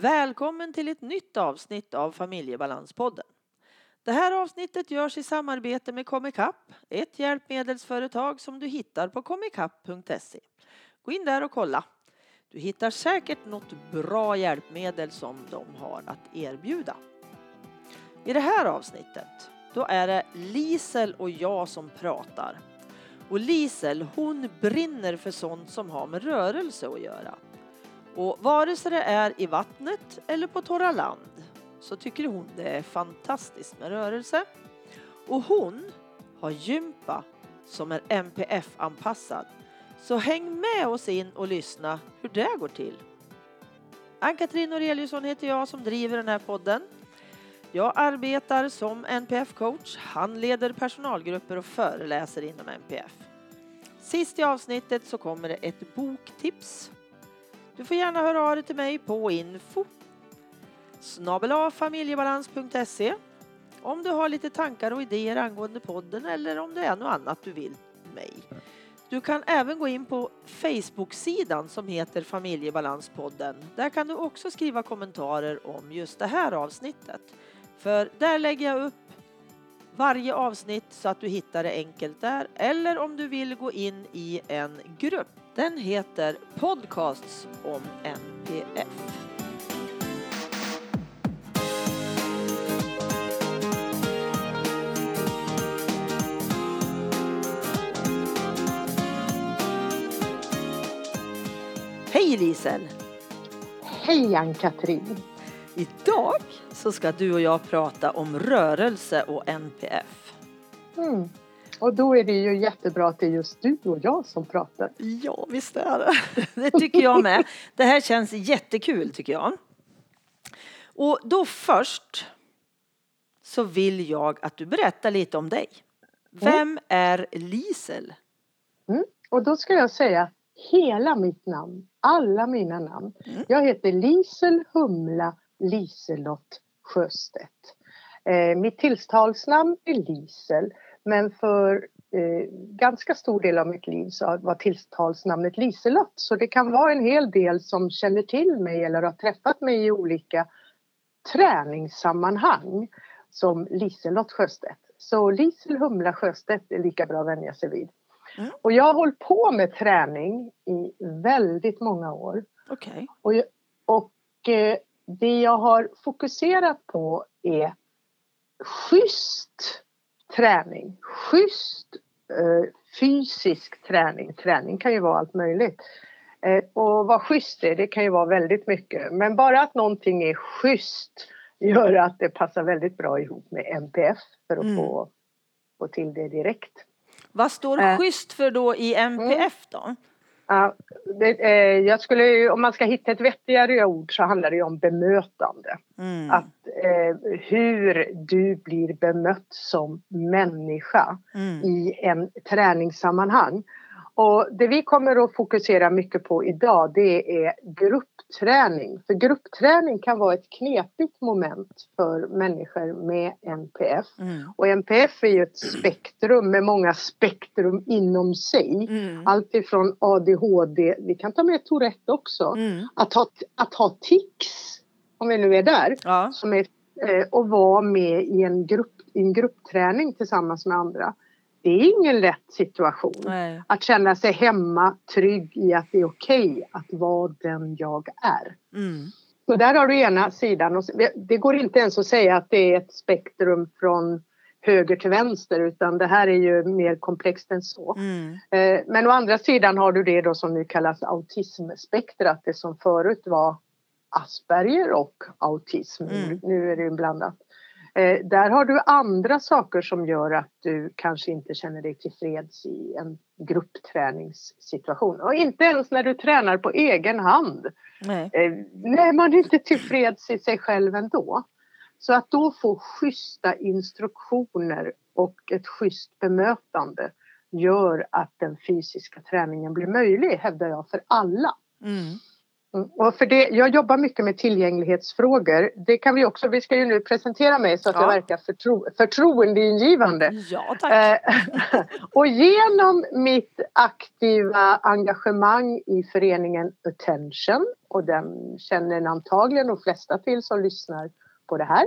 Välkommen till ett nytt avsnitt av Familjebalanspodden. Det här avsnittet görs i samarbete med Comicap, ett hjälpmedelsföretag som du hittar på comicap.se. Gå in där och kolla. Du hittar säkert något bra hjälpmedel som de har att erbjuda. I det här avsnittet, då är det Lisel och jag som pratar. Och Lisel, hon brinner för sånt som har med rörelse att göra. Och vare sig det är i vattnet eller på torra land så tycker hon det är fantastiskt med rörelse. Och hon har gympa som är NPF-anpassad. Så häng med oss in och lyssna hur det går till. Ann-Katrin Aureliusson heter jag som driver den här podden. Jag arbetar som NPF-coach, handleder personalgrupper och föreläser inom NPF. Sist i avsnittet så kommer det ett boktips. Du får gärna höra av dig till mig på info familjebalans.se om du har lite tankar och idéer angående podden eller om det är något annat du vill mig. Du kan även gå in på Facebook-sidan som heter Familjebalanspodden. Där kan du också skriva kommentarer om just det här avsnittet. För där lägger jag upp varje avsnitt så att du hittar det enkelt där. Eller om du vill gå in i en grupp. Den heter Podcasts om NPF. Hej Lisel! Hej Ann-Katrin! Idag så ska du och jag prata om rörelse och NPF. Mm. Och då är det ju jättebra att det är just du och jag som pratar. Ja, visst är det. Det tycker jag med. Det här känns jättekul tycker jag. Och då först så vill jag att du berättar lite om dig. Vem mm. är Lisel? Mm. Och då ska jag säga hela mitt namn, alla mina namn. Mm. Jag heter Lisel Humla Liselott Sjöstedt. Eh, mitt tilltalsnamn är Lisel men för eh, ganska stor del av mitt liv så var tilltalsnamnet Liselott så det kan vara en hel del som känner till mig eller har träffat mig i olika träningssammanhang som Liselott Sjöstedt. Så Lisel Humla Sjöstedt är lika bra att vänja sig vid. Mm. Och jag har hållit på med träning i väldigt många år. Okay. Och, och eh, det jag har fokuserat på är schysst träning. Schysst eh, fysisk träning. Träning kan ju vara allt möjligt. Eh, och vad schysst är, det kan ju vara väldigt mycket. Men bara att någonting är schysst gör att det passar väldigt bra ihop med MPF för att mm. få, få till det direkt. Vad står eh. schysst för då i MPF då? Ja, det, eh, jag skulle, om man ska hitta ett vettigare ord så handlar det om bemötande. Mm. Att eh, hur du blir bemött som människa mm. i en träningssammanhang. Och det vi kommer att fokusera mycket på idag det är gruppträning. För gruppträning kan vara ett knepigt moment för människor med NPF. Mm. Och NPF är ju ett spektrum med många spektrum inom sig. Mm. Allt ifrån ADHD, vi kan ta med Tourette också. Mm. Att, ha, att ha tics, om vi nu är där, ja. som är, eh, och vara med i en, grupp, i en gruppträning tillsammans med andra det är ingen lätt situation. Nej. Att känna sig hemma, trygg i att det är okej okay att vara den jag är. Mm. Så där har du ena sidan. Det går inte ens att säga att det är ett spektrum från höger till vänster utan det här är ju mer komplext än så. Mm. Eh, men å andra sidan har du det då som nu kallas autismspektrat, det som förut var Asperger och autism. Mm. Nu är det ju blandat. Eh, där har du andra saker som gör att du kanske inte känner dig tillfreds i en gruppträningssituation. Och inte ens när du tränar på egen hand. Nej. Eh, nej, man är inte tillfreds i sig själv ändå. Så att då få schyssta instruktioner och ett schysst bemötande gör att den fysiska träningen blir möjlig, hävdar jag, för alla. Mm. Och för det, jag jobbar mycket med tillgänglighetsfrågor. Det kan vi också, vi ska ju nu presentera mig så att ja. jag verkar förtro, förtroendeingivande. Ja, tack. Eh, och genom mitt aktiva engagemang i föreningen Attention och den känner antagligen de flesta till som lyssnar på det här.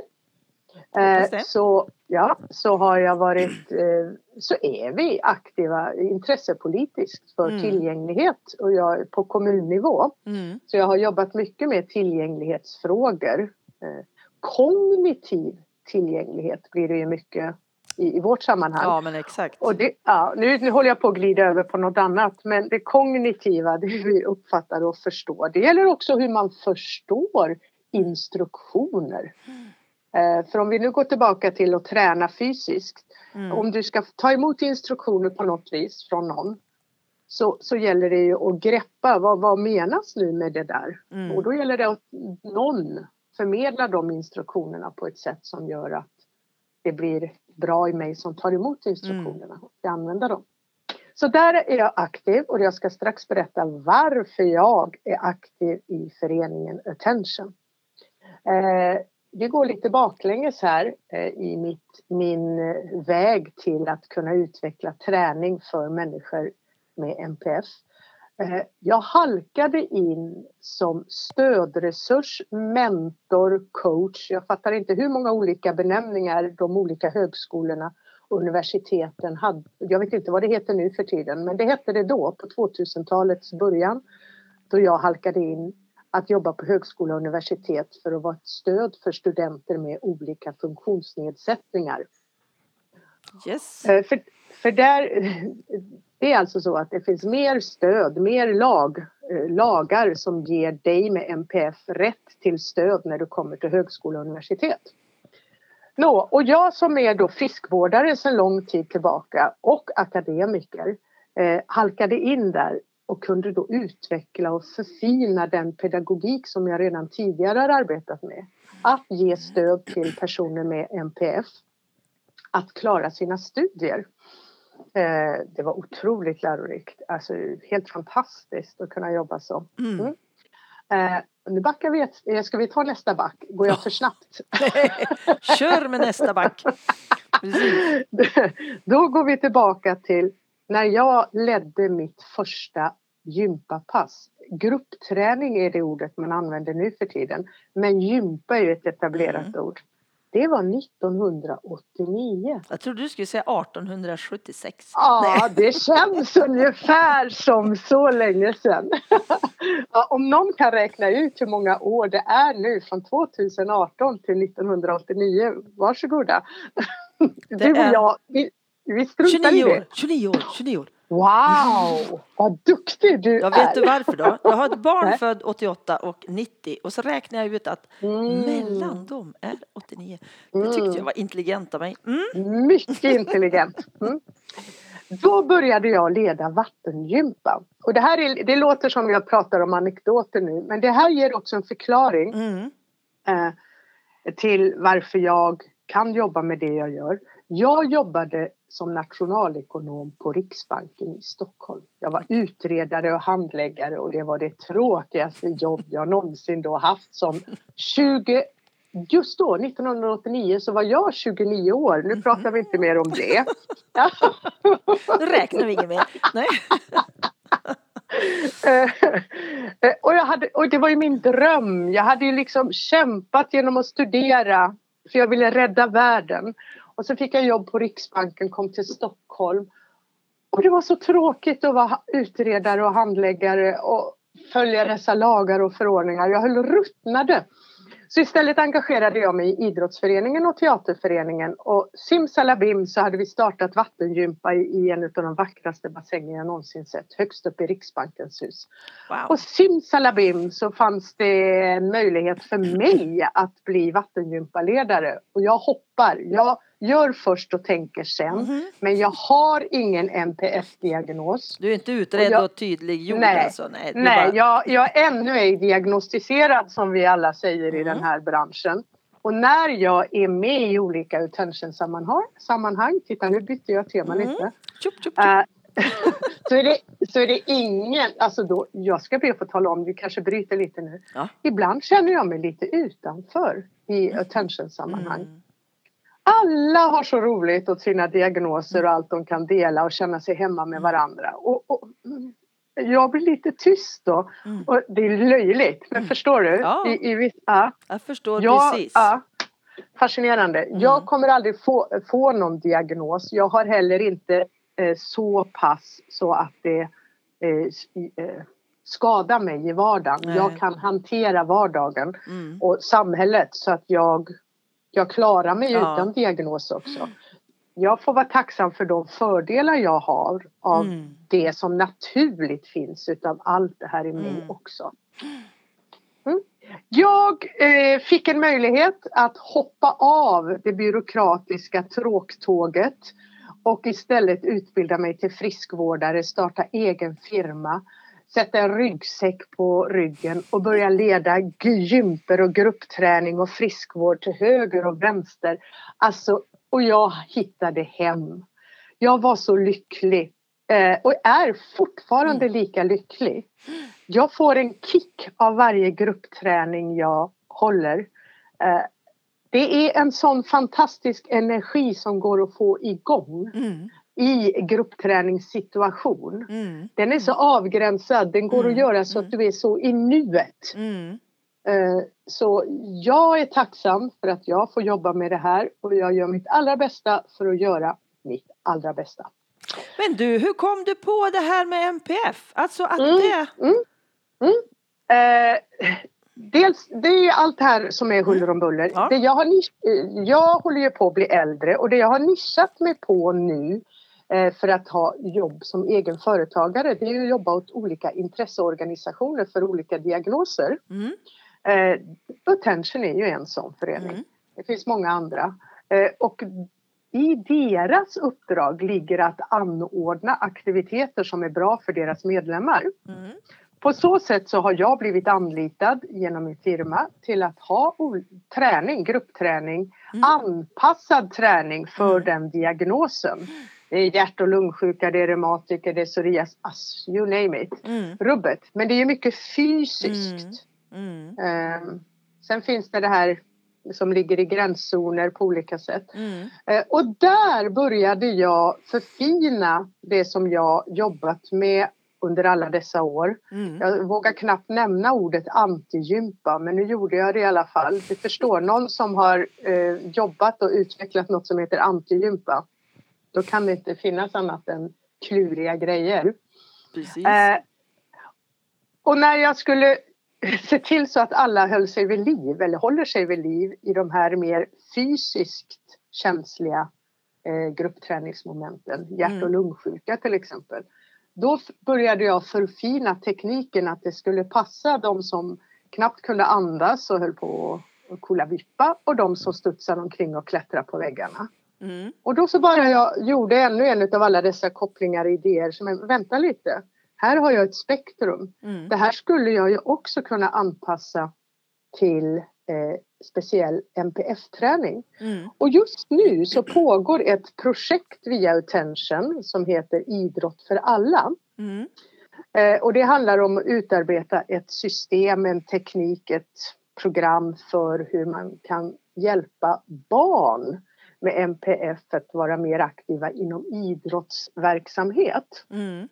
Eh, så, ja, så har jag varit, eh, så är vi aktiva intressepolitiskt för mm. tillgänglighet och jag på kommunnivå. Mm. Så jag har jobbat mycket med tillgänglighetsfrågor. Eh, kognitiv tillgänglighet blir det ju mycket i, i vårt sammanhang. Ja, men exakt. Och det, ja, nu, nu håller jag på att glida över på något annat men det kognitiva, det vi uppfattar och förstår. Det gäller också hur man förstår instruktioner. Mm. Eh, för om vi nu går tillbaka till att träna fysiskt. Mm. Om du ska ta emot instruktioner på något vis från någon så, så gäller det ju att greppa vad, vad menas nu med det där? Mm. Och då gäller det att någon förmedlar de instruktionerna på ett sätt som gör att det blir bra i mig som tar emot instruktionerna och mm. använder dem. Så där är jag aktiv och jag ska strax berätta varför jag är aktiv i föreningen Attention. Eh, det går lite baklänges här eh, i mitt, min eh, väg till att kunna utveckla träning för människor med NPF. Eh, jag halkade in som stödresurs, mentor, coach. Jag fattar inte hur många olika benämningar de olika högskolorna och universiteten hade. Jag vet inte vad det heter nu för tiden, men det hette det då på 2000-talets början då jag halkade in att jobba på högskola och universitet för att vara ett stöd för studenter med olika funktionsnedsättningar. Yes. Eh, för, för där, det är alltså så att det finns mer stöd, mer lag, eh, lagar som ger dig med MPF rätt till stöd när du kommer till högskola och universitet. Nå, och jag som är då friskvårdare sedan lång tid tillbaka och akademiker eh, halkade in där och kunde då utveckla och förfina den pedagogik som jag redan tidigare har arbetat med. Att ge stöd till personer med NPF att klara sina studier. Eh, det var otroligt lärorikt, alltså helt fantastiskt att kunna jobba så. Mm. Mm. Eh, nu backar vi, ett, eh, ska vi ta nästa back? Går jag för snabbt? Kör med nästa back! Då går vi tillbaka till när jag ledde mitt första gympapass. Gruppträning är det ordet man använder nu för tiden. Men gympa är ju ett etablerat mm. ord. Det var 1989. Jag trodde du skulle säga 1876. Ja, Nej. det känns ungefär som så länge sedan. om någon kan räkna ut hur många år det är nu från 2018 till 1989, varsågoda. Det du och jag, vi, vi struntar 29 år, 29 år, 29 år. Wow, vad duktig du ja, är! Vet du varför då? Jag har ett barn född 88 och 90 och så räknar jag ut att mm. mellan dem är 89. Det tyckte jag var intelligent av mig. Mm. Mycket intelligent. Mm. Då började jag leda vattengympa. Och det här är, det låter som jag pratar om anekdoter nu men det här ger också en förklaring mm. eh, till varför jag kan jobba med det jag gör. Jag jobbade som nationalekonom på Riksbanken i Stockholm. Jag var utredare och handläggare och det var det tråkigaste jobb jag någonsin då haft som 20 Just då, 1989, så var jag 29 år. Nu pratar vi inte mer om det. Nu räknar vi inget mer. Nej. och, jag hade, och det var ju min dröm. Jag hade ju liksom kämpat genom att studera för jag ville rädda världen. Och så fick jag jobb på Riksbanken, kom till Stockholm. Och det var så tråkigt att vara utredare och handläggare och följa dessa lagar och förordningar. Jag höll ruttnade. Så istället engagerade jag mig i idrottsföreningen och teaterföreningen och simsalabim så hade vi startat vattengympa i, en av de vackraste bassänger jag någonsin sett högst upp i Riksbankens hus. Wow. Och simsalabim så fanns det en möjlighet för mig att bli vattengympaledare och jag hoppar. Jag gör först och tänker sen. Mm -hmm. Men jag har ingen NPF-diagnos. Du är inte utredd och, jag, och tydliggjord nej, alltså? Nej, nej bara... jag, jag är ännu ej diagnostiserad som vi alla säger mm. i den här branschen. Och när jag är med i olika attention-sammanhang, sammanhang, titta nu bytte jag tema mm. lite. Tjup, tjup, tjup. Uh, så, är det, så är det ingen, alltså då, jag ska be att få tala om, vi kanske bryter lite nu. Ja. Ibland känner jag mig lite utanför i mm. attention-sammanhang. Mm alla har så roligt åt sina diagnoser och allt de kan dela och känna sig hemma med varandra. Och, och jag blir lite tyst då. Mm. Och det är löjligt, men mm. förstår du? Ja. I, i, ja. Jag förstår jag, precis. Ja, fascinerande. Mm. Jag kommer aldrig få, få någon diagnos. Jag har heller inte eh, så pass så att det eh, eh, skadar mig i vardagen. Nej. Jag kan hantera vardagen mm. och samhället så att jag, jag klarar mig ja. utan diagnos också jag får vara tacksam för de fördelar jag har av mm. det som naturligt finns utav allt det här i mig mm. också. Mm. Jag eh, fick en möjlighet att hoppa av det byråkratiska tråktåget och istället utbilda mig till friskvårdare, starta egen firma, sätta en ryggsäck på ryggen och börja leda gymper och gruppträning och friskvård till höger och vänster. Alltså och jag hittade hem. Jag var så lycklig eh, och är fortfarande mm. lika lycklig. Jag får en kick av varje gruppträning jag håller. Eh, det är en sån fantastisk energi som går att få igång mm. I gruppträningssituation. Mm. Den är så avgränsad, den går att mm. göra så att mm. du är så i nuet. Mm. Eh, så jag är tacksam för att jag får jobba med det här och jag gör mitt allra bästa för att göra mitt allra bästa. Men du, hur kom du på det här med MPF? Alltså att mm, det... Mm, mm. Eh, dels, det är allt det här som är huller om buller. Ja. Det jag, har eh, jag håller ju på att bli äldre och det jag har nischat mig på nu för att ha jobb som egen företagare det är att jobba åt olika intresseorganisationer för olika diagnoser. Mm. Eh, Attention är ju en sån förening. Mm. Det finns många andra. Eh, och i deras uppdrag ligger att anordna aktiviteter som är bra för deras medlemmar. Mm. På så sätt så har jag blivit anlitad genom min firma till att ha träning, gruppträning, mm. anpassad träning för mm. den diagnosen. Det är hjärt och lungsjuka, det är reumatiker, det är psoriasis, you name it. Mm. Rubbet. Men det är mycket fysiskt. Mm. Eh, sen finns det det här som ligger i gränszoner på olika sätt. Mm. Eh, och där började jag förfina det som jag jobbat med under alla dessa år. Mm. Jag vågar knappt nämna ordet antigympa men nu gjorde jag det i alla fall. Du förstår, någon som har eh, jobbat och utvecklat något som heter antigympa. Då kan det inte finnas annat än kluriga grejer. Eh, och när jag skulle se till så att alla höll sig vid liv eller håller sig vid liv i de här mer fysiskt känsliga eh, gruppträningsmomenten, hjärt och mm. lungsjuka till exempel. Då började jag förfina tekniken att det skulle passa de som knappt kunde andas och höll på att kolla vippa och de som studsade omkring och klättrade på väggarna. Mm. Och då så bara jag gjorde ännu en av alla dessa kopplingar och idéer som, vänta lite, här har jag ett spektrum. Mm. Det här skulle jag ju också kunna anpassa till eh, speciell MPF-träning. Mm. Och just nu så pågår ett projekt via Attention som heter Idrott för alla. Mm. Eh, och det handlar om att utarbeta ett system, en teknik, ett program för hur man kan hjälpa barn med MPF att vara mer aktiva inom idrottsverksamhet. Mm.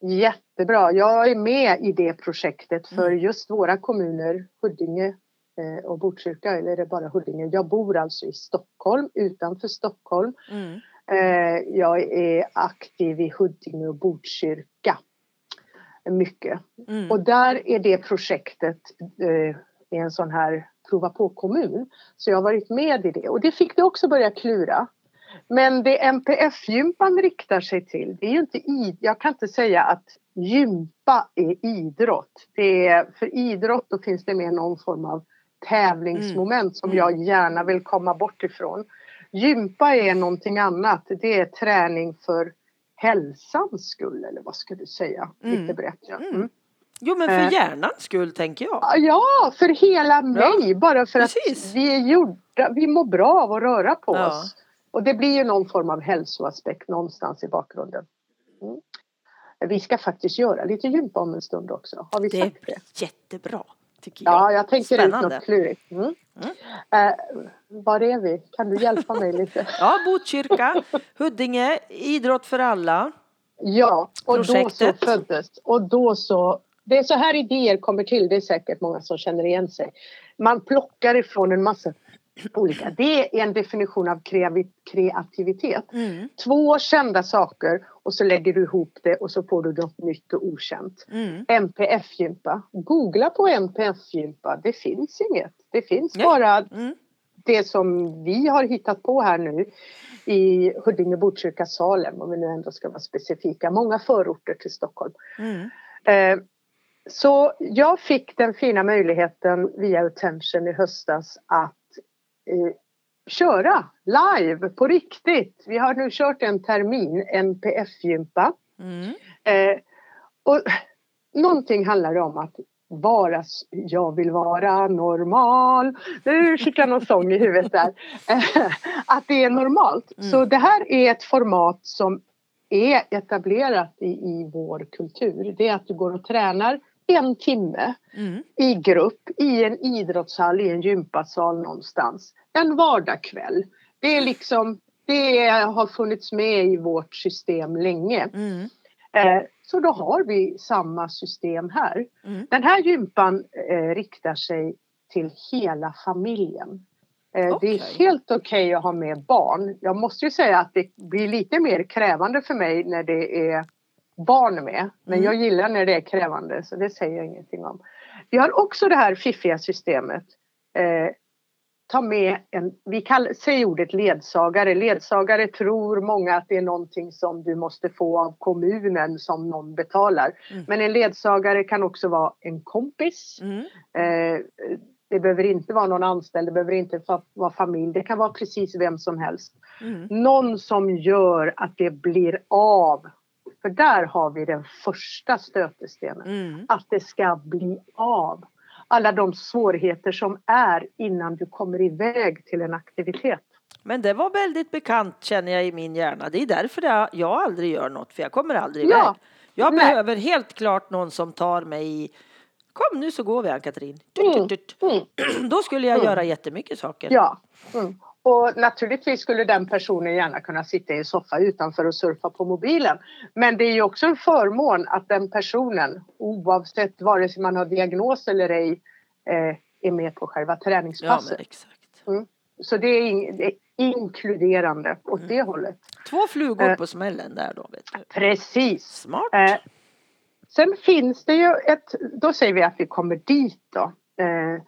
Jättebra. Jag är med i det projektet för mm. just våra kommuner, Huddinge eh, och Botkyrka, eller är det bara Huddinge? Jag bor alltså i Stockholm, utanför Stockholm. Mm. Eh, jag är aktiv i Huddinge och Botkyrka. Mycket. Mm. Och där är det projektet eh, en sån här prova på-kommun. Så jag har varit med i det och det fick det också börja klura. Men det MPF-gympan riktar sig till, det är ju inte id jag kan inte säga att gympa är idrott. Det är, för idrott då finns det mer någon form av tävlingsmoment mm. som jag gärna vill komma bort ifrån. Gympa är någonting annat. Det är träning för hälsans skull eller vad ska du säga? Mm. Lite brett ja. Mm. Jo men för eh. hjärnans skull tänker jag. Ja, för hela mig. Ja. Bara för Precis. att vi är gjorda, vi mår bra av att röra på ja. oss. Och det blir ju någon form av hälsoaspekt någonstans i bakgrunden. Mm. Vi ska faktiskt göra lite gympa om en stund också. Har vi det sagt det? jättebra. Tycker jag. Ja, jag tänker Spännande. ut något klurigt. Mm. Mm. Eh, var är vi? Kan du hjälpa mig lite? ja, Botkyrka, Huddinge, idrott för alla. Ja, och Projektet. då så föddes. Och då så, det är så här idéer kommer till, det är säkert många som känner igen sig. Man plockar ifrån en massa olika. Det är en definition av kreativitet. Mm. Två kända saker och så lägger du ihop det och så får du något nytt och okänt. Mm. NPF-gympa. Googla på NPF-gympa. Det finns inget. Det finns Nej. bara mm. det som vi har hittat på här nu i Huddinge, Botkyrka, Salem om vi nu ändå ska vara specifika. Många förorter till Stockholm. Mm. Eh, så jag fick den fina möjligheten via Attention i höstas att eh, köra live på riktigt. Vi har nu kört en termin, NPF-gympa. Mm. Eh, och någonting handlar om att vara, jag vill vara normal. Nu fick jag någon sång i huvudet där. att det är normalt. Mm. Så det här är ett format som är etablerat i, i vår kultur. Det är att du går och tränar en timme mm. i grupp i en idrottshall, i en gympasal någonstans. En vardagskväll. Det är liksom, det har funnits med i vårt system länge. Mm. Eh, så då har vi samma system här. Mm. Den här gympan eh, riktar sig till hela familjen. Eh, okay. Det är helt okej okay att ha med barn. Jag måste ju säga att det blir lite mer krävande för mig när det är barn med. Men mm. jag gillar när det är krävande så det säger jag ingenting om. Vi har också det här fiffiga systemet. Eh, ta med en, vi kallar, säger ordet ledsagare. Ledsagare tror många att det är någonting som du måste få av kommunen som någon betalar. Mm. Men en ledsagare kan också vara en kompis. Mm. Eh, det behöver inte vara någon anställd, det behöver inte vara familj, det kan vara precis vem som helst. Mm. Någon som gör att det blir av för där har vi den första stötestenen. Mm. Att det ska bli av. Alla de svårigheter som är innan du kommer iväg till en aktivitet. Men det var väldigt bekant känner jag i min hjärna. Det är därför jag, aldrig gör något, för jag kommer aldrig iväg. Ja. Jag Nej. behöver helt klart någon som tar mig i Kom nu så går vi Ann-Katrin. Mm. Mm. Då skulle jag mm. göra jättemycket saker. Ja. Mm. Och naturligtvis skulle den personen gärna kunna sitta i en soffa utanför och surfa på mobilen. Men det är ju också en förmån att den personen oavsett vare sig man har diagnos eller ej eh, är med på själva träningspasset. Ja, exakt. Mm. Så det är, in, det är, inkluderande åt mm. det hållet. Två flugor eh, på smällen där då. Vet du. Precis. Smart. Eh, sen finns det ju ett, då säger vi att vi kommer dit då. Eh, eh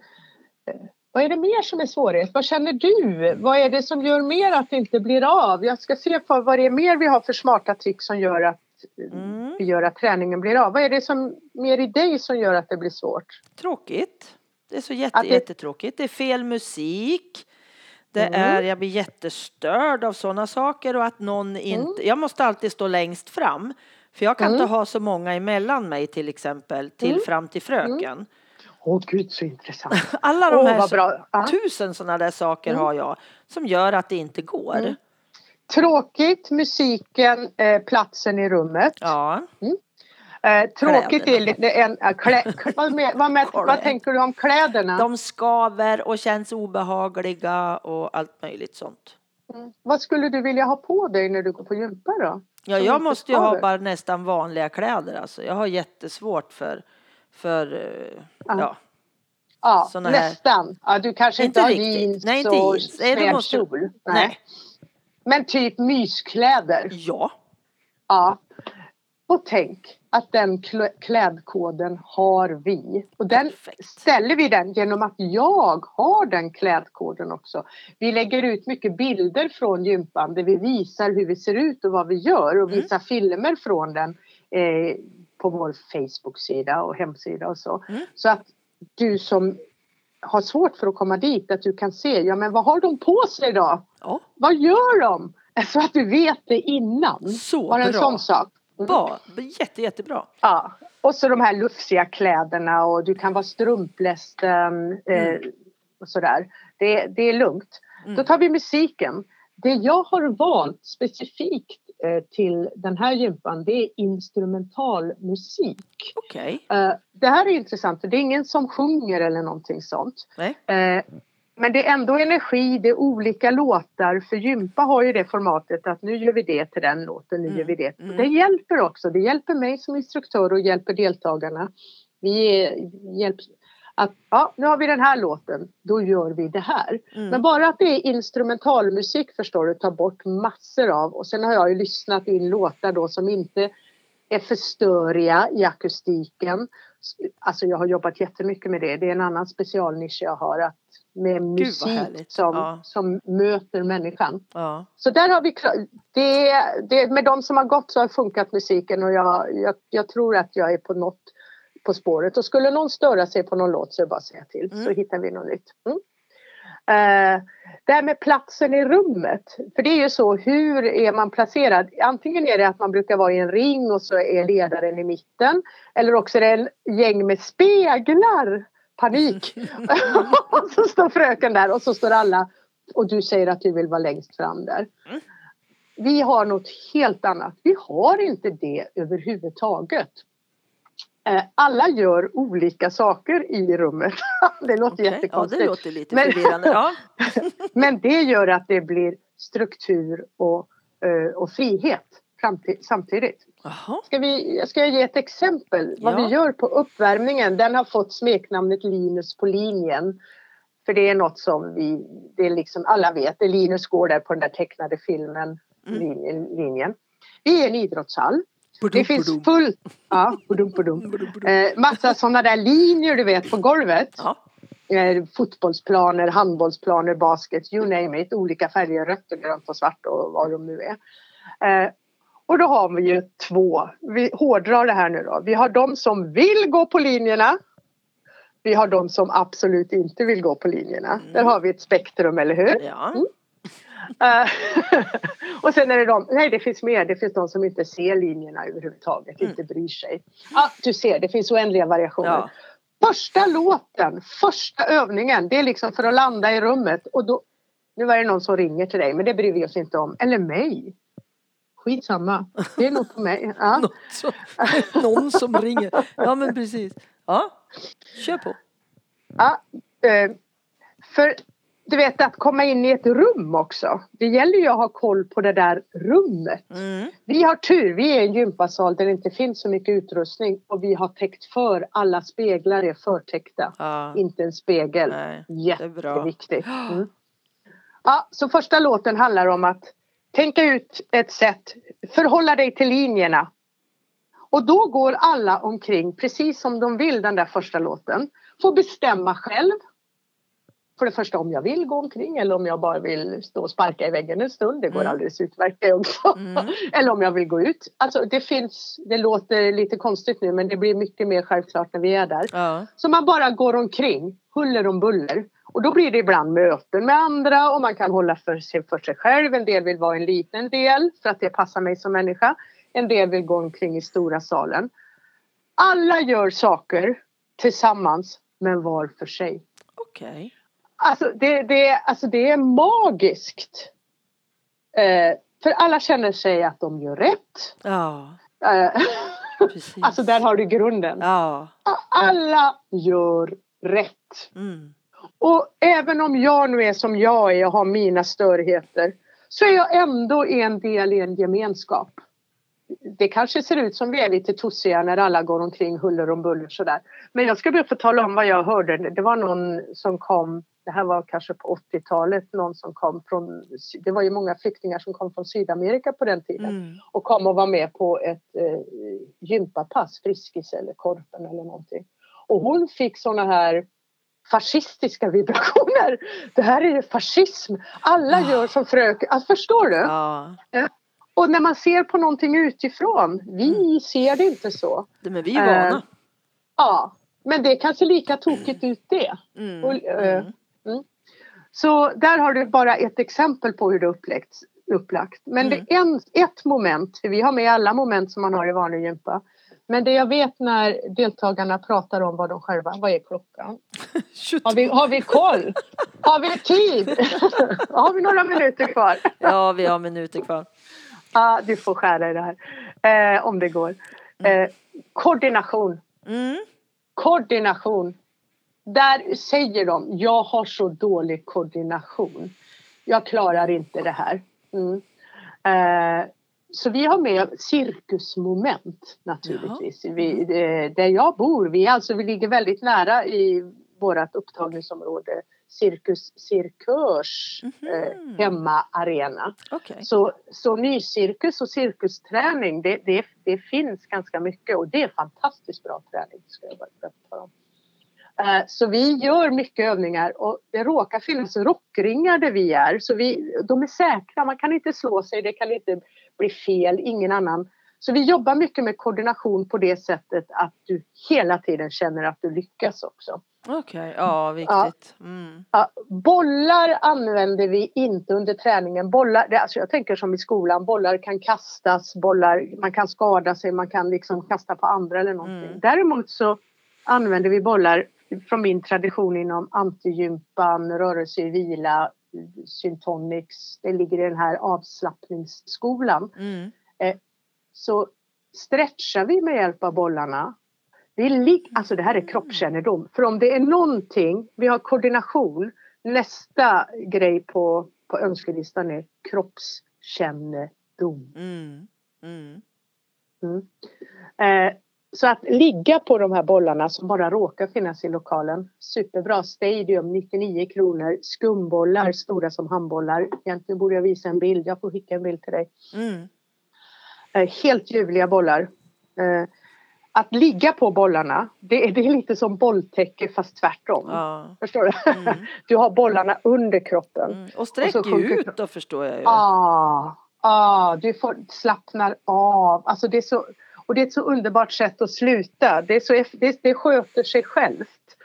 vad är det mer som är svårighet? Vad känner du? Vad är det som gör mer att det inte blir av? Jag ska se på vad det är mer vi har för smarta trick som gör att mm. vi gör att träningen blir av. Vad är det som mer i dig som gör att det blir svårt? Tråkigt. Det är så jätte, det... jättetråkigt. Det är fel musik. Det mm. är, jag blir jättestörd av sådana saker och att någon inte, mm. jag måste alltid stå längst fram. För jag kan inte mm. ha så många emellan mig till exempel till mm. fram till fröken. Åh gud så intressant. Alla de här så, tusen sådana där saker mm. har jag som gör att det inte går. Mm. Tråkigt, musiken, eh, platsen i rummet. Ja. Mm. Eh, tråkigt är lite en, äh, klä, vad, med, vad, med, vad, tänker du om kläderna? De skaver och känns obehagliga och allt möjligt sånt. Mm. Vad skulle du vilja ha på dig när du går på gympa då? Ja, jag måste ju ha bara nästan vanliga kläder alltså. Jag har jättesvårt för för uh, ja. Ja, nästan. Ja, du kanske inte, inte har riktigt. jeans Nej, inte och jeans. sned måste... Nej. Nej. Men typ myskläder. Ja. Ja. Och tänk att den klädkoden har vi. Och den Perfekt. ställer vi den genom att jag har den klädkoden också. Vi lägger ut mycket bilder från gympan där vi visar hur vi ser ut och vad vi gör och mm. visar filmer från den. Eh, på vår Facebook-sida och hemsida och så. Mm. Så att du som har svårt för att komma dit, att du kan se, ja men vad har de på sig då? Ja. Vad gör de? Så att du vet det innan. Så Bara en bra. sån sak. Mm. Bra, jätte, jättebra. Ja, och så de här lufsiga kläderna och du kan vara strumplästen eh, mm. och sådär. Det, det är lugnt. Mm. Då tar vi musiken. Det jag har valt specifikt Eh, till den här gympan det är instrumental musik. Okay. Eh, det här är intressant för det är ingen som sjunger eller någonting sånt. Nej. Eh, men det är ändå energi, det är olika låtar. För gympa har ju det formatet att nu gör vi det till den låten, nu Mm. gör vi det. Mm. Det hjälper också. Det hjälper mig som instruktör och hjälper deltagarna. Vi hjälps att ja, nu har vi den här låten, då gör vi det här. Mm. Men bara att det är instrumentalmusik förstår du, tar bort massor av. Och sen har jag ju lyssnat in låtar då som inte är för störiga i akustiken. Alltså jag har jobbat jättemycket med det. Det är en annan specialnisch jag har. Att med musik som, Ja. som möter människan. Ja. Så där har vi det, det, med de som har gått så har funkat musiken och jag, jag, jag tror att jag är på något på spåret. Och skulle någon störa sig på någon låt så är det bara att säga till så Mm. hittar vi något nytt. Mm. Eh, det här med platsen i rummet. För det är ju så, hur är man placerad? Antingen är det att man brukar vara i en ring och så är ledaren i mitten. Eller också är det en gäng med speglar. Panik! och så står fröken där och så står alla och du säger att du vill vara längst fram där. Mm. Vi har något helt annat. Vi har inte det överhuvudtaget. Eh, Alla gör olika saker i rummet. det låter. Ja, jättekonstigt. det låter lite Men- förvirrande. Ja. Men det gör att det blir struktur och, eh, och frihet samti- samtidigt. Jaha. Ska, vi, ska jag ge ett exempel vad Ja. vi gör på uppvärmningen? Den har fått smeknamnet Linus på linjen. För det är något som vi, det är liksom alla vet, Linus går där på den där tecknade filmen, Mm. linjen. linjen. Vi är en idrottshall. Det finns fullt, ja, badum, badum. Eh, massa sådana där linjer du vet på golvet. Ja. Eh, fotbollsplaner, handbollsplaner, basket, you name it. Olika färger, rött och grönt och svart och vad de nu är. Eh, och då har vi ju två. Vi hårdrar det här nu då. Vi har de som vill gå på linjerna. Vi har de som absolut inte vill gå på linjerna. Mm. Där har vi ett spektrum, eller hur? Ja. Eh, och sen är det de, nej det finns mer, det finns de som inte ser linjerna överhuvudtaget, Mm. inte bryr sig. Ja, du ser, det finns oändliga variationer. Ja. Första låten, första övningen, det är liksom för att landa i rummet och då, nu var det någon som ringer till dig men det bryr vi oss inte om, eller mig. Skitsamma, det är nog på mig. Ja. Någon, som, någon som ringer. Ja men precis. Ja, kör på. Ja, eh, för du vet att komma in i ett rum också. Det gäller ju att ha koll på det där rummet. Mm. Vi har tur, vi är en gympasal där det inte finns så mycket utrustning och vi har täckt för, alla speglar är förtäckta. Ja. Inte en spegel. Nej. Jätteviktigt. Mm. Ja, så första låten handlar om att tänka ut ett sätt, förhålla dig till linjerna. Och då går alla omkring precis som de vill den där första låten. Får bestämma själv. För det första om jag vill gå omkring eller om jag bara vill stå och sparka i väggen en stund. Det går Mm. alldeles utmärkt det också. Mm. Eller om jag vill gå ut. Alltså det finns, det låter lite konstigt nu men det blir mycket mer självklart när vi är där. Ja. Så man bara går omkring, huller om buller. Och då blir det ibland möten med andra och man kan hålla för sig, för sig själv. En del vill vara en liten del för att det passar mig som människa. En del vill gå omkring i stora salen. Alla gör saker tillsammans men var för sig. Okej. Alltså det, det, alltså det är magiskt. Eh, för alla känner sig att de gör rätt. Ja, Eh, alltså där har du grunden. Ja. Alla gör rätt. Mm. Och även om jag nu är som jag är och har mina störigheter så är jag ändå en del i en gemenskap. Det kanske ser ut som vi är lite tossiga när alla går omkring huller om buller sådär. Men jag ska be att få tala om vad jag hörde. Det var någon som kom, det här var kanske på 80-talet, någon som kom från, det var ju många flyktingar som kom från Sydamerika på den tiden Mm. och kom och var med på ett eh, gympapass, Friskis eller Korpen eller någonting. Och hon fick såna här fascistiska vibrationer. Det här är ju fascism. Alla Ah. gör som fröken. Alltså, förstår du? Ja. Och när man ser på någonting utifrån. Vi ser det inte så. Men vi är vana. Eh, Ja, men det är kanske lika tokigt ut det. Mm. och, eh, Mm. Så där har du bara ett exempel på hur det är upplagt. Men Mm. det är en, ett moment, för vi har med alla moment som man har i vanlig gympa. Men det jag vet när deltagarna pratar om vad de själva, vad är klockan? 22. Har vi, har vi koll? Har vi tid? har vi några minuter kvar? Ja, vi har minuter kvar. Ja, du får skära i det här. Eh, om det går. Eh, koordination. Mm. Koordination. Där säger de, jag har så dålig koordination. Jag klarar inte det här. Mm. Eh, så vi har med cirkusmoment naturligtvis. Vi, eh, där jag bor, vi, alltså, vi ligger väldigt nära i vårt upptagningsområde Cirkus Cirkörs mm -hmm. eh, hemmaarena. Okay. Så, så nycirkus och cirkusträning det, det, det, finns ganska mycket och det är fantastiskt bra träning. Ska jag bara om. Eh, så vi gör mycket övningar och det råkar finnas rockringar där vi är så vi, de är säkra, man kan inte slå sig, det kan inte bli fel, ingen annan. Så vi jobbar mycket med koordination på det sättet att du hela tiden känner att du lyckas också. Okej, okay. ja viktigt. Mm. Ja, bollar använder vi inte under träningen. Bollar, alltså jag tänker som i skolan, bollar kan kastas, bollar, man kan skada sig, man kan liksom kasta på andra eller någonting. Mm. Däremot så använder vi bollar från min tradition inom antigympan, rörelse i vila, syntonics, det ligger i den här avslappningsskolan. Mm. Eh, så stretchar vi med hjälp av bollarna. Vi alltså det här är kroppskännedom. För om det är någonting, vi har koordination. Nästa grej på, på önskelistan är kroppskännedom. Mm. Mm. Mm. Eh, så att ligga på de här bollarna som bara råkar finnas i lokalen. Superbra. Stadium 99 kronor. Skumbollar stora som handbollar. Egentligen borde jag visa en bild. Jag får skicka en bild till dig. Mm. Eh, helt ljuvliga bollar. Eh, att ligga på bollarna, det är, det är lite som bolltäcke fast tvärtom. Ja. Förstår du? Mm. Du har bollarna under kroppen. Mm. Och sträcker och ut då förstår jag ju. Ja, ah, ah, du får slappnar av. Alltså det är så och det är ett så underbart sätt att sluta. Det, är så, det, det sköter sig självt.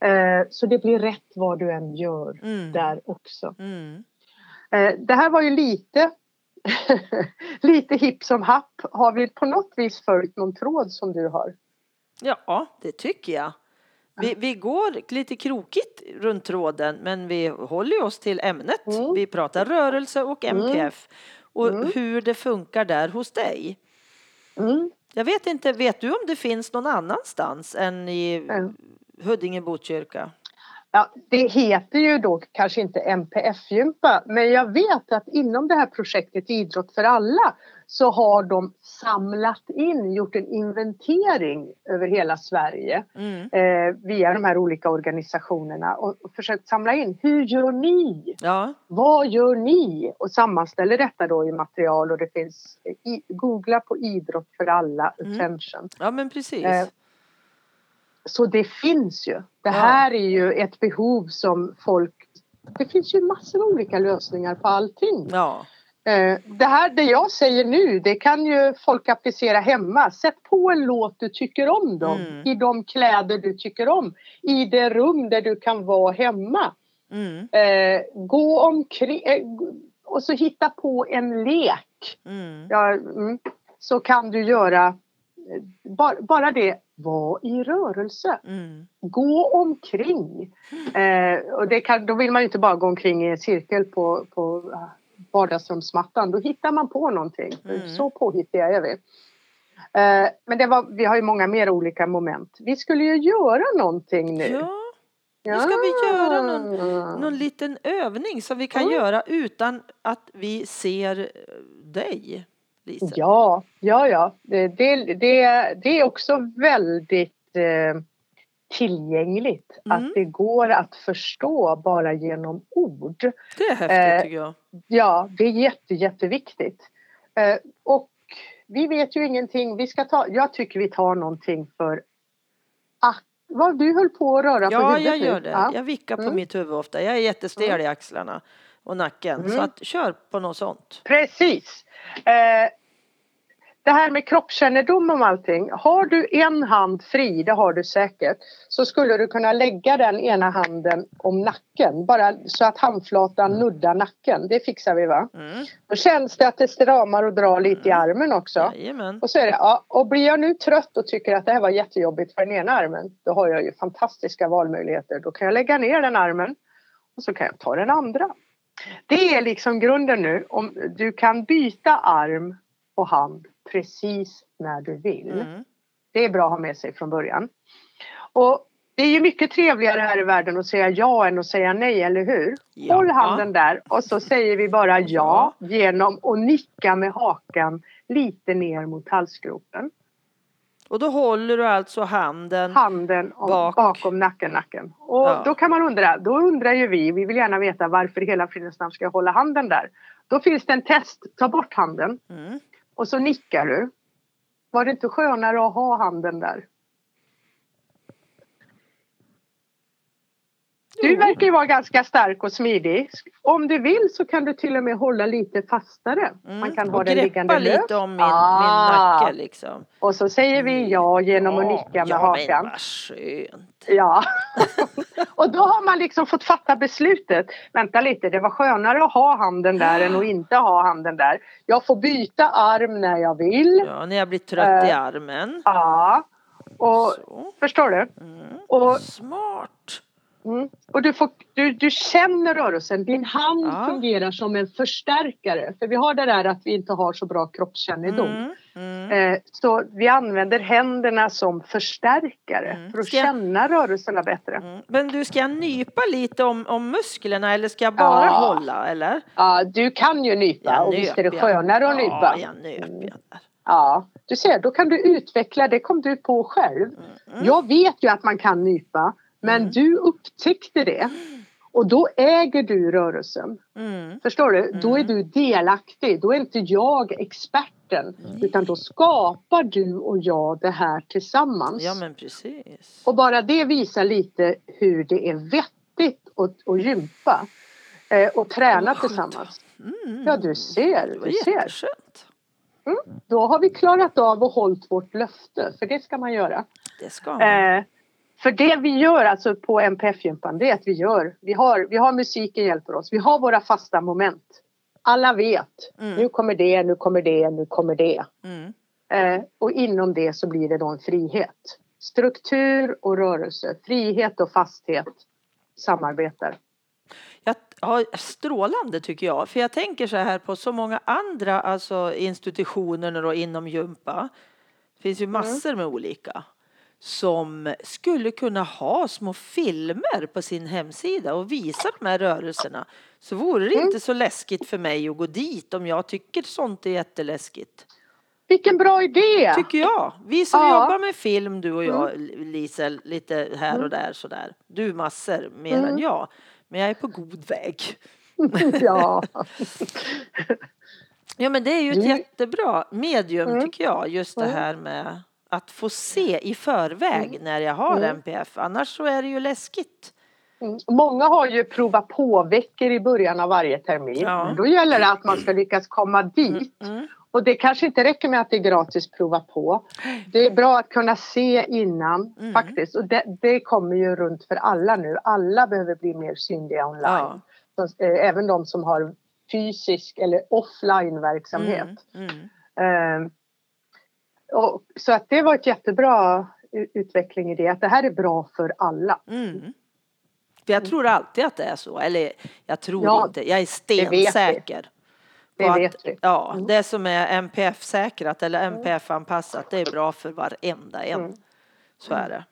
Eh, så det blir rätt vad du än gör mm. där också. Mm. Eh, det här var ju lite lite hipp som happ. Har vi på något vis följt någon tråd som du har? Ja, det tycker jag. Vi, vi går lite krokigt runt tråden men vi håller oss till ämnet. Mm. Vi pratar rörelse och MPF mm. och mm. hur det funkar där hos dig. Mm. Jag vet inte, vet du om det finns någon annanstans än i mm. Huddinge Botkyrka? Ja, det heter ju då kanske inte MPF-gympa men jag vet att inom det här projektet Idrott för alla så har de samlat in, gjort en inventering över hela Sverige mm. eh, via de här olika organisationerna och, och, försökt samla in hur gör ni? Ja. Vad gör ni? Och sammanställer detta då i material och det finns i, googla på idrott för alla, mm. attention. Ja men precis. Eh, så det finns ju. Det här är ju ett behov som folk... Det finns ju massor av olika lösningar på allting. Ja. Eh, det här det jag säger nu det kan ju folk applicera hemma. Sätt på en låt du tycker om dem mm. i de kläder du tycker om. I det rum där du kan vara hemma. Mm. Eh, gå omkring eh, och så hitta på en lek. Mm. Ja, mm. så kan du göra eh, bara, bara det var i rörelse. Mm. Gå omkring. Eh, och det kan, då vill man ju inte bara gå omkring i en cirkel på, på vardagsrumsmattan. Då hittar man på någonting. Mm. Så påhittiga är vi. Eh, men det var, vi har ju många mer olika moment. Vi skulle ju göra någonting nu. Ja. Nu ska vi göra någon, någon liten övning som vi kan mm. göra utan att vi ser dig. Lisa. Ja, ja, ja. Det, det, det, det är också väldigt eh, tillgängligt. Mm. Att det går att förstå bara genom ord. Det är häftigt eh, tycker jag. Ja, det är jätte, jätteviktigt. Eh, och vi vet ju ingenting. Vi ska ta, jag tycker vi tar någonting för att vad, du höll på att röra ja, på huvudet Ja, jag gör det. Ja. Jag vickar på mm. mitt huvud ofta. Jag är jättestel mm. i axlarna och nacken. Mm. Så att, kör på något sånt. Precis. Eh, det här med kroppskännedom om allting. Har du en hand fri, det har du säkert, så skulle du kunna lägga den ena handen om nacken. Bara så att handflatan mm. nuddar nacken. Det fixar vi va? Mm. Då känns det att det stramar och drar lite mm. i armen också. Jajamän. Och så är det, ja, och blir jag nu trött och tycker att det här var jättejobbigt för den ena armen, då har jag ju fantastiska valmöjligheter. Då kan jag lägga ner den armen och så kan jag ta den andra. Det är liksom grunden nu. Om du kan byta arm och hand precis när du vill. Mm. Det är bra att ha med sig från början. Och det är ju mycket trevligare här i världen att säga ja än att säga nej, eller hur? Ja. Håll handen där och så säger vi bara ja genom att nicka med hakan lite ner mot halsgropen. Och då håller du alltså handen Handen om, Bak. bakom nacken, nacken. Och Ja. då kan man undra, då undrar ju vi, vi vill gärna veta varför i hela fridens namn ska jag hålla handen där? Då finns det en test, ta bort handen Mm och så nickar du. Var det inte skönare att ha handen där? Du Jo. verkar ju vara ganska stark och smidig. Om du vill så kan du till och med hålla lite fastare. Mm. Man kan ha den liggande löst. lite om min, Ah. min nacke liksom. Och så säger vi ja genom att nicka med ja, hakan. men vad skönt. Ja. och då har man liksom fått fatta beslutet. Vänta lite, det var skönare att ha handen där än att inte ha handen där. Jag får byta arm när jag vill. Ja, när jag blir trött i Eh. armen. Ja. Och Så. förstår du? Mm. Och, Smart. Mm, och du, får, du, du känner rörelsen. Din hand Ja. fungerar som en förstärkare. För vi har det där att vi inte har så bra kroppskännedom. Mm. Mm. Eh, Så vi använder händerna som förstärkare Mm. för att jag- känna rörelserna bättre. Mm. Men du, ska jag nypa lite om, om musklerna eller ska jag bara Ja. hålla eller? Ja, du kan ju nypa Jag och visst är det nöp, skönare att ja. nypa. Ja, jag nöp jag. Ja, du ser, då kan du utveckla, det kom du på själv. Mm. Jag vet ju att man kan nypa, men Mm. du upptäckte det. Och då äger du rörelsen. Mm. Förstår du? Då är Mm. du delaktig. Då är inte jag experten. Utan då skapar du och jag det här tillsammans. Ja, men precis. Och bara det visar lite hur det är vettigt att, att gympa. Eh, och träna skönt. tillsammans. Mm. Ja, du ser. Du ser. jätteskönt. Då har vi klarat av och hållit vårt löfte, för det ska man göra. Det ska man. Eh, för det vi gör alltså på MPF-gympan, det är att vi gör, vi har, vi har musiken hjälper oss, vi har våra fasta moment. Alla vet, Mm. nu kommer det, nu kommer det, nu kommer det. Mm. Eh, och inom det så blir det då en frihet. Struktur och rörelse, frihet och fasthet samarbetar. Jag, ja, strålande tycker jag. För jag tänker så här på så många andra alltså, institutioner då, inom gympa. Det finns ju Mm. massor med olika. Som skulle kunna ha små filmer på sin hemsida och visa de här rörelserna. Så vore det Mm. inte så läskigt för mig att gå dit om jag tycker sånt är jätteläskigt. Vilken bra idé! Tycker jag. Vi som Ja. jobbar med film, du och jag Lisel, lite här och där sådär. Du massor mer Mm. än jag. Men jag är på god väg. ja. Ja men det är ju ett Du- jättebra medium Mm. tycker jag. Just det Mm. här med att få se i förväg när jag har Mm. MPF. Annars så är det ju läskigt. Mm. Många har ju prova på veckor i början av varje termin. Ja. Då gäller det att man ska lyckas komma dit. Mm. Och det kanske inte räcker med att det är gratis prova på. Det är bra att kunna se innan Mm. faktiskt. Och det, det kommer ju runt för alla nu. Alla behöver bli mer synliga online. Ja. Så, eh, även de som har fysisk eller offline verksamhet. Mm. Mm. Och, så att det var ett jättebra utveckling i det. Att det här är bra för alla. Mm. För jag tror alltid att det är så. Eller jag tror Ja, inte. Jag är det vet vi. stensäker. Det vet att, vi. Ja, Mm. det som är MPF-säkrat eller MPF-anpassat det är bra för varenda en. Mm. Så är det.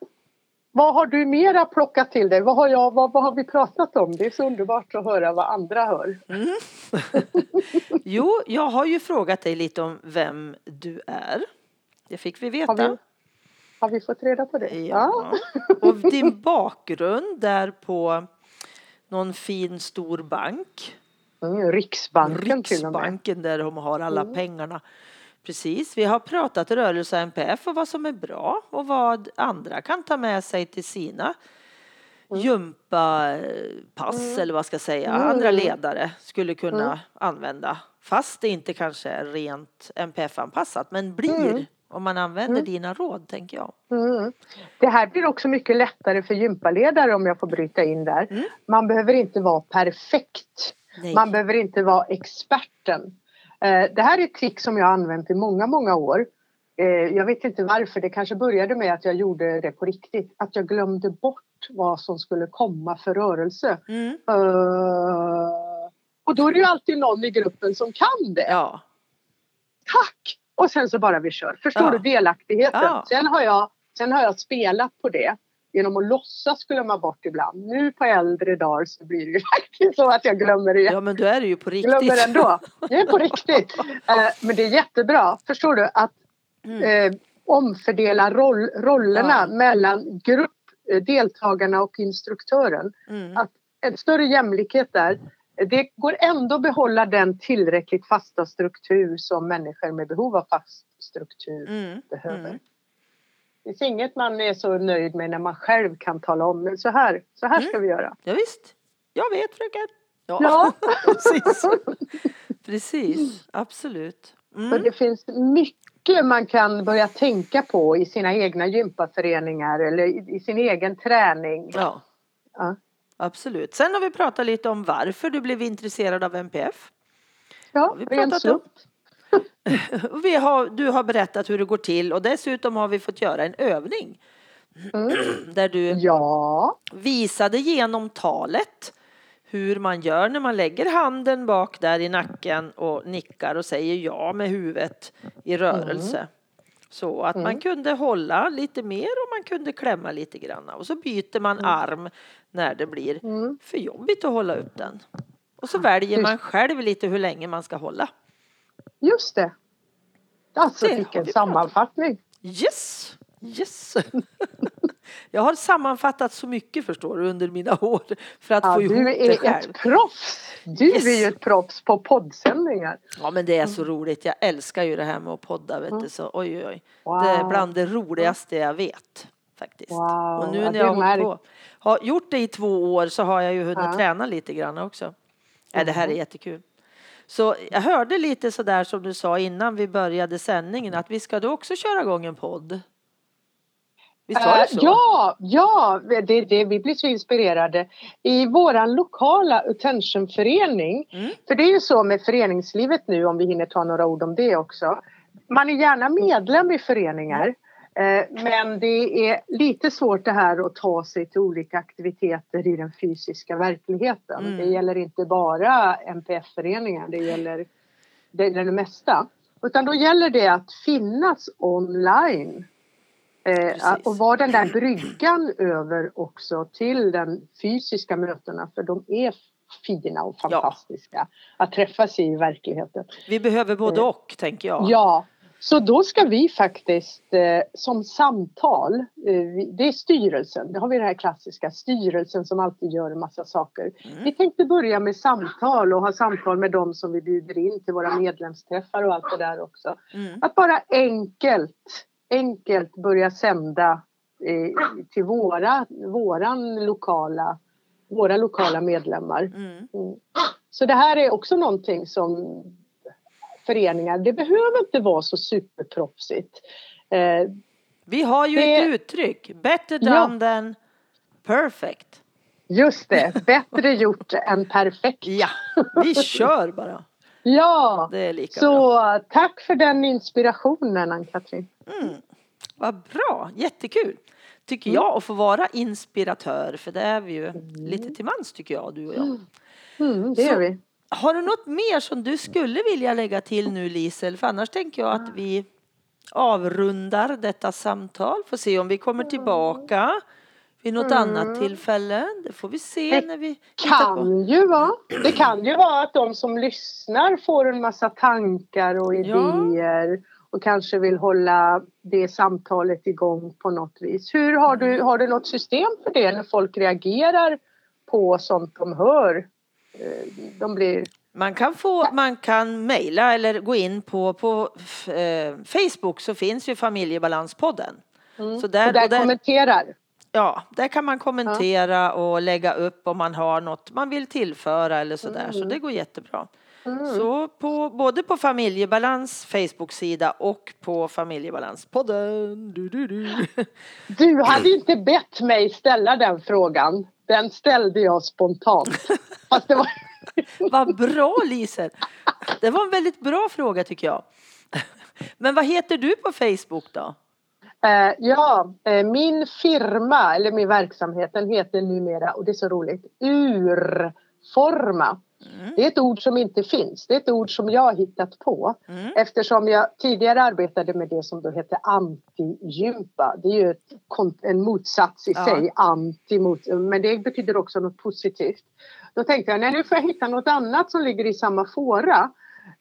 Vad har du mera plockat till dig? Vad har, jag, vad, vad har vi pratat om? Det är så underbart att höra vad andra hör. Jo, jag har ju frågat dig lite om vem du är. Det fick vi veta. Har vi, har vi fått reda på det? Ja. Och din bakgrund där på någon fin stor bank. Mm, Riksbanken och. Riksbanken där de har alla Mm. pengarna. Precis, vi har pratat rörelse MPF och vad som är bra och vad andra kan ta med sig till sina gympapass Mm. eller vad ska jag säga, Mm. andra ledare skulle kunna Mm. använda. Fast det inte kanske är rent MPF-anpassat men blir Mm. Om man använder Mm. dina råd tänker jag. Mm. Det här blir också mycket lättare för gympaledare om jag får bryta in där. Mm. Man behöver inte vara perfekt. Nej. Man behöver inte vara experten. Eh, Det här är ett trick som jag har använt i många, många år. Eh, Jag vet inte varför. Det kanske började med att jag gjorde det på riktigt. Att jag glömde bort vad som skulle komma för rörelse. Mm. Eh, Och då är det ju alltid någon i gruppen som kan det. Ja. Tack! Och sen så bara vi kör. Förstår Ja. du delaktigheten? Ja. Sen, har jag, sen har jag spelat på det. genom att låtsas glömma bort ibland. Nu på äldre dagar så blir det ju faktiskt så att jag glömmer igen. Ja men du är det ju på riktigt. Glömmer ändå. Jag är på riktigt. Eh, men det är jättebra, förstår du, att Mm. eh, omfördela roll, rollerna Ja. mellan grupp, eh, deltagarna och instruktören. Mm. Att en större jämlikhet där. Det går ändå att behålla den tillräckligt fasta struktur som människor med behov av fast struktur Mm. behöver. Mm. Det finns inget man är så nöjd med när man själv kan tala om men så här, så här ska vi göra. Ja, visst. Jag vet fröken. Ja, Ja. precis. Precis, absolut. Mm. det finns mycket man kan börja tänka på i sina egna gympaföreningar eller i, i sin egen träning. Ja, Ja. Absolut. Sen har vi pratat lite om varför du blev intresserad av MPF. Ja, vi pratat. Och Vi har, du har berättat hur det går till och dessutom har vi fått göra en övning Mm. där du Ja, visade genom talet hur man gör när man lägger handen bak där i nacken och nickar och säger ja med huvudet i rörelse. Så att man Mm. kunde hålla lite mer och man kunde klämma lite grann. Och så byter man arm när det blir Mm. för jobbigt att hålla upp den. Och så väljer man själv lite hur länge man ska hålla. just det. Alltså Det vilken vi sammanfattning. Yes! Yes! Jag har sammanfattat så mycket förstår du under mina år för att Ja, få ihop du det är själv. ett proffs. Du Yes. är ju ett proffs på poddsändningar. Ja men det är så roligt. Jag älskar ju det här med att podda vet du. Så oj oj oj. Wow. Det är bland det roligaste jag vet. Faktiskt. Wow, Och nu när jag har på. Har gjort det i två år så har jag ju hunnit Ja. träna lite grann också. Ja, det här är jättekul. Så jag hörde lite sådär som du sa innan vi började sändningen att vi ska du också köra igång en podd? Visst var det Eh, så? ja, ja det, det, vi blir så inspirerade. I våran lokala Attentionförening, Mm. för det är ju så med föreningslivet nu om vi hinner ta några ord om det också. Man är gärna medlem i föreningar eh, men det är lite svårt det här att ta sig till olika aktiviteter i den fysiska verkligheten. Mm. Det gäller inte bara MPF-föreningar, det gäller det, det mesta. Utan då gäller det att finnas online Eh, och vara den där bryggan över också till den fysiska mötena för de är fina och fantastiska att träffas i verkligheten. Vi behöver både och tänker jag. Ja, så då ska vi faktiskt eh, som samtal, eh, det är styrelsen, det har vi det här klassiska, styrelsen som alltid gör en massa saker. Mm. Vi tänkte börja med samtal och ha samtal med dem som vi bjuder in till våra medlemsträffar och allt det där också. Mm. Att bara enkelt, enkelt börja sända eh, till våra, våran lokala, våra lokala medlemmar. Mm. Mm. Så det här är också någonting som föreningar, det behöver inte vara så superproffsigt. Eh, Vi har ju Det- ett uttryck. Better Ja. done than perfect. just det, bättre gjort än perfekt. Ja, vi kör bara. Ja, Det är lika bra. så tack för den inspirationen Ann-Katrin. Mm. Vad bra, jättekul. Tycker Mm. jag att få vara inspiratör för det är vi ju lite till mans tycker jag du och jag. Mm, det Så- vi. Har du något mer som du skulle vilja lägga till nu Lisel? För annars tänker jag att vi avrundar detta samtal. Får se om vi kommer tillbaka vid något Mm. annat tillfälle. Det får vi se Det när vi kan ju vara. Det kan ju vara att de som lyssnar får en massa tankar och Ja. Och kanske vill hålla det samtalet igång på något vis. Hur har du, har du något system för det när folk reagerar på sånt de hör? Eh, De blir... Man kan, få, man kan mejla eller gå in på, på eh, Facebook så finns ju familjebalanspodden. Mm. Så där, och där, och där- kommenterar. Ja, där kan man kommentera och lägga upp om man har något man vill tillföra eller sådär. Så det går jättebra. Mm. Så på, både på Familjebalans Facebook-sida och på Familjebalanspodden. Du, du, du. Du hade inte bett mig ställa den frågan. Den ställde jag spontant. Fast det var... Vad bra Lisel! Det var en väldigt bra fråga tycker jag. Men vad heter du på Facebook då? Eh, ja, eh, min firma, eller min verksamhet, den heter numera, och det är så roligt, Urforma. Mm. Det är ett ord som inte finns. Det är ett ord som jag har hittat på mm. eftersom jag tidigare arbetade med det som då heter antigympa. Det är ju ett, en motsats i ja. sig, anti mot, men det betyder också något positivt. Då tänkte jag, nej nu får jag hitta något annat som ligger i samma fåra.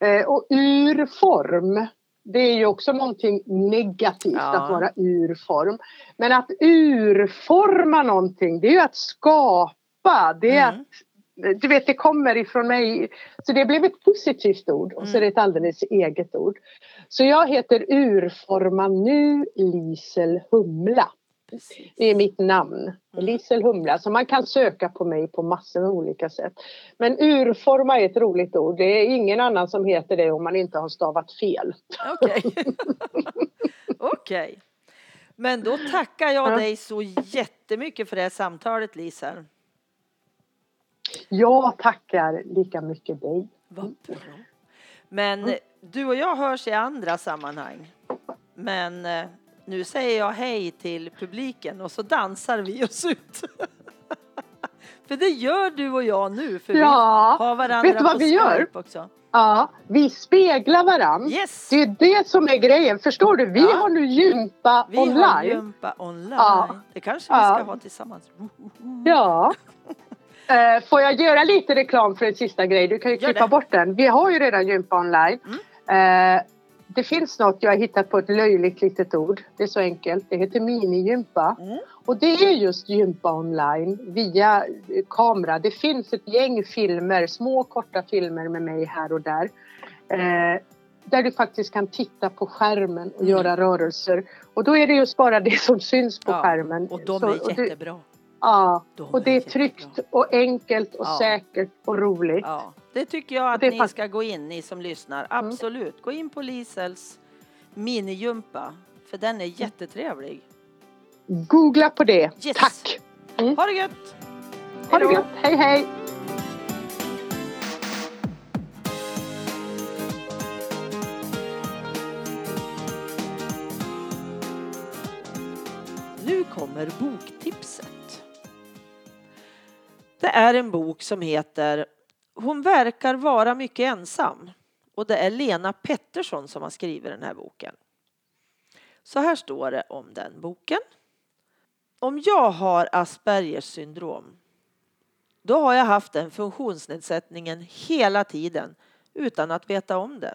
Eh, och ur form, det är ju också någonting negativt ja. att vara ur form. Men att urforma någonting, det är ju att skapa. Det är mm. att du vet, det kommer ifrån mig. Så det blev ett positivt ord och så är det ett alldeles eget ord. Så jag heter Urforma nu Lisel Humla. Precis. Det är mitt namn, mm. Lisel Humla. Så man kan söka på mig på massor med olika sätt. Men urforma är ett roligt ord. Det är ingen annan som heter det om man inte har stavat fel. Okej. Okay. okay. Men då tackar jag ja. dig så jättemycket för det här samtalet Lisel. Jag tackar lika mycket dig. Vad bra. Men mm. du och jag hörs i andra sammanhang. Men eh, nu säger jag hej till publiken och så dansar vi oss ut. för det gör du och jag nu, för ja. vi har varandra Vet du vad vi gör? också. Ja, vi speglar varandra. Yes. Det är det som är grejen. Förstår du? Vi ja. har nu gympa vi online. Vi har gympa online. Ja. Det kanske vi ska ha tillsammans. Ja. Uh, får jag göra lite reklam för en sista grej? Du kan ju klippa bort den. Vi har ju redan gympa online. Mm. Uh, det finns något jag har hittat på ett löjligt litet ord. Det är så enkelt. Det heter minigympa. Mm. Och det är just gympa online via kamera. Det finns ett gäng filmer, små korta filmer med mig här och där. Uh, där du faktiskt kan titta på skärmen och mm. göra rörelser. Och då är det just bara det som syns på ja, skärmen. Och de är så, jättebra. Ja, och det är tryggt och enkelt och ja. säkert och roligt. Ja. Det tycker jag att ni ska gå in i som lyssnar. Mm. Absolut. Mm. Gå in på Lisels minigympa. För den är jättetrevlig. Googla på det. Yes. Tack! Mm. Ha det gött! Ha det gött. Hej hej! Nu kommer boktipset. Det är en bok som heter Hon verkar vara mycket ensam och det är Lena Pettersson som har skrivit den här boken. Så här står det om den boken. Om jag har Aspergers syndrom då har jag haft den funktionsnedsättningen hela tiden utan att veta om det.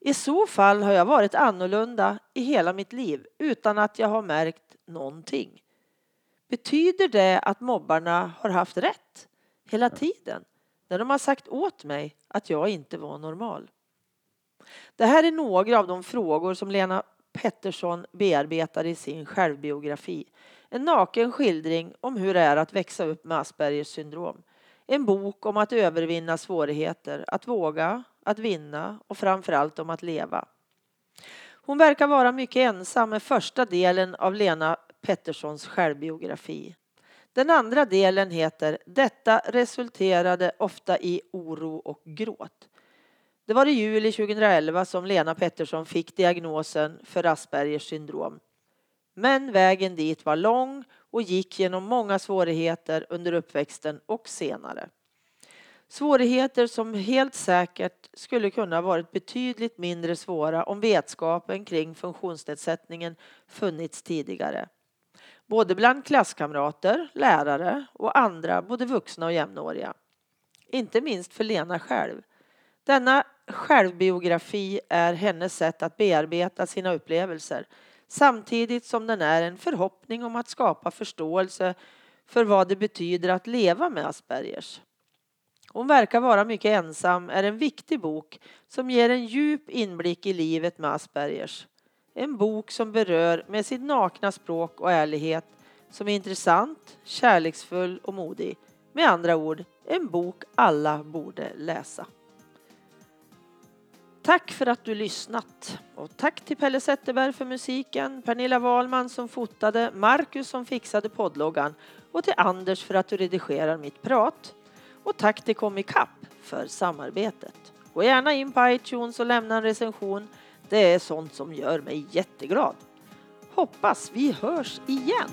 I så fall har jag varit annorlunda i hela mitt liv utan att jag har märkt någonting. Betyder det att mobbarna har haft rätt hela tiden när de har sagt åt mig att jag inte var normal? Det här är några av de frågor som Lena Pettersson bearbetar i sin självbiografi. En naken skildring om hur det är att växa upp med Aspergers syndrom. En bok om att övervinna svårigheter, att våga, att vinna och framförallt om att leva. Hon verkar vara mycket ensam med första delen av Lena Petterssons självbiografi. Den andra delen heter Detta resulterade ofta i oro och gråt. Det var i juli 2011 som Lena Pettersson fick diagnosen för Aspergers syndrom. Men vägen dit var lång och gick genom många svårigheter under uppväxten och senare. Svårigheter som helt säkert skulle kunna varit betydligt mindre svåra om vetskapen kring funktionsnedsättningen funnits tidigare både bland klasskamrater, lärare och andra, både vuxna och jämnåriga. Inte minst för Lena själv. Denna självbiografi är hennes sätt att bearbeta sina upplevelser samtidigt som den är en förhoppning om att skapa förståelse för vad det betyder att leva med Aspergers. Hon verkar vara mycket ensam är en viktig bok som ger en djup inblick i livet med Aspergers. En bok som berör med sitt nakna språk och ärlighet som är intressant, kärleksfull och modig. Med andra ord, en bok alla borde läsa. Tack för att du lyssnat och tack till Pelle Zetterberg för musiken, Pernilla Wahlman som fotade, Marcus som fixade poddloggan och till Anders för att du redigerar mitt prat. Och tack till Comicap för samarbetet. Gå gärna in på iTunes och lämna en recension det är sånt som gör mig jätteglad. Hoppas vi hörs igen.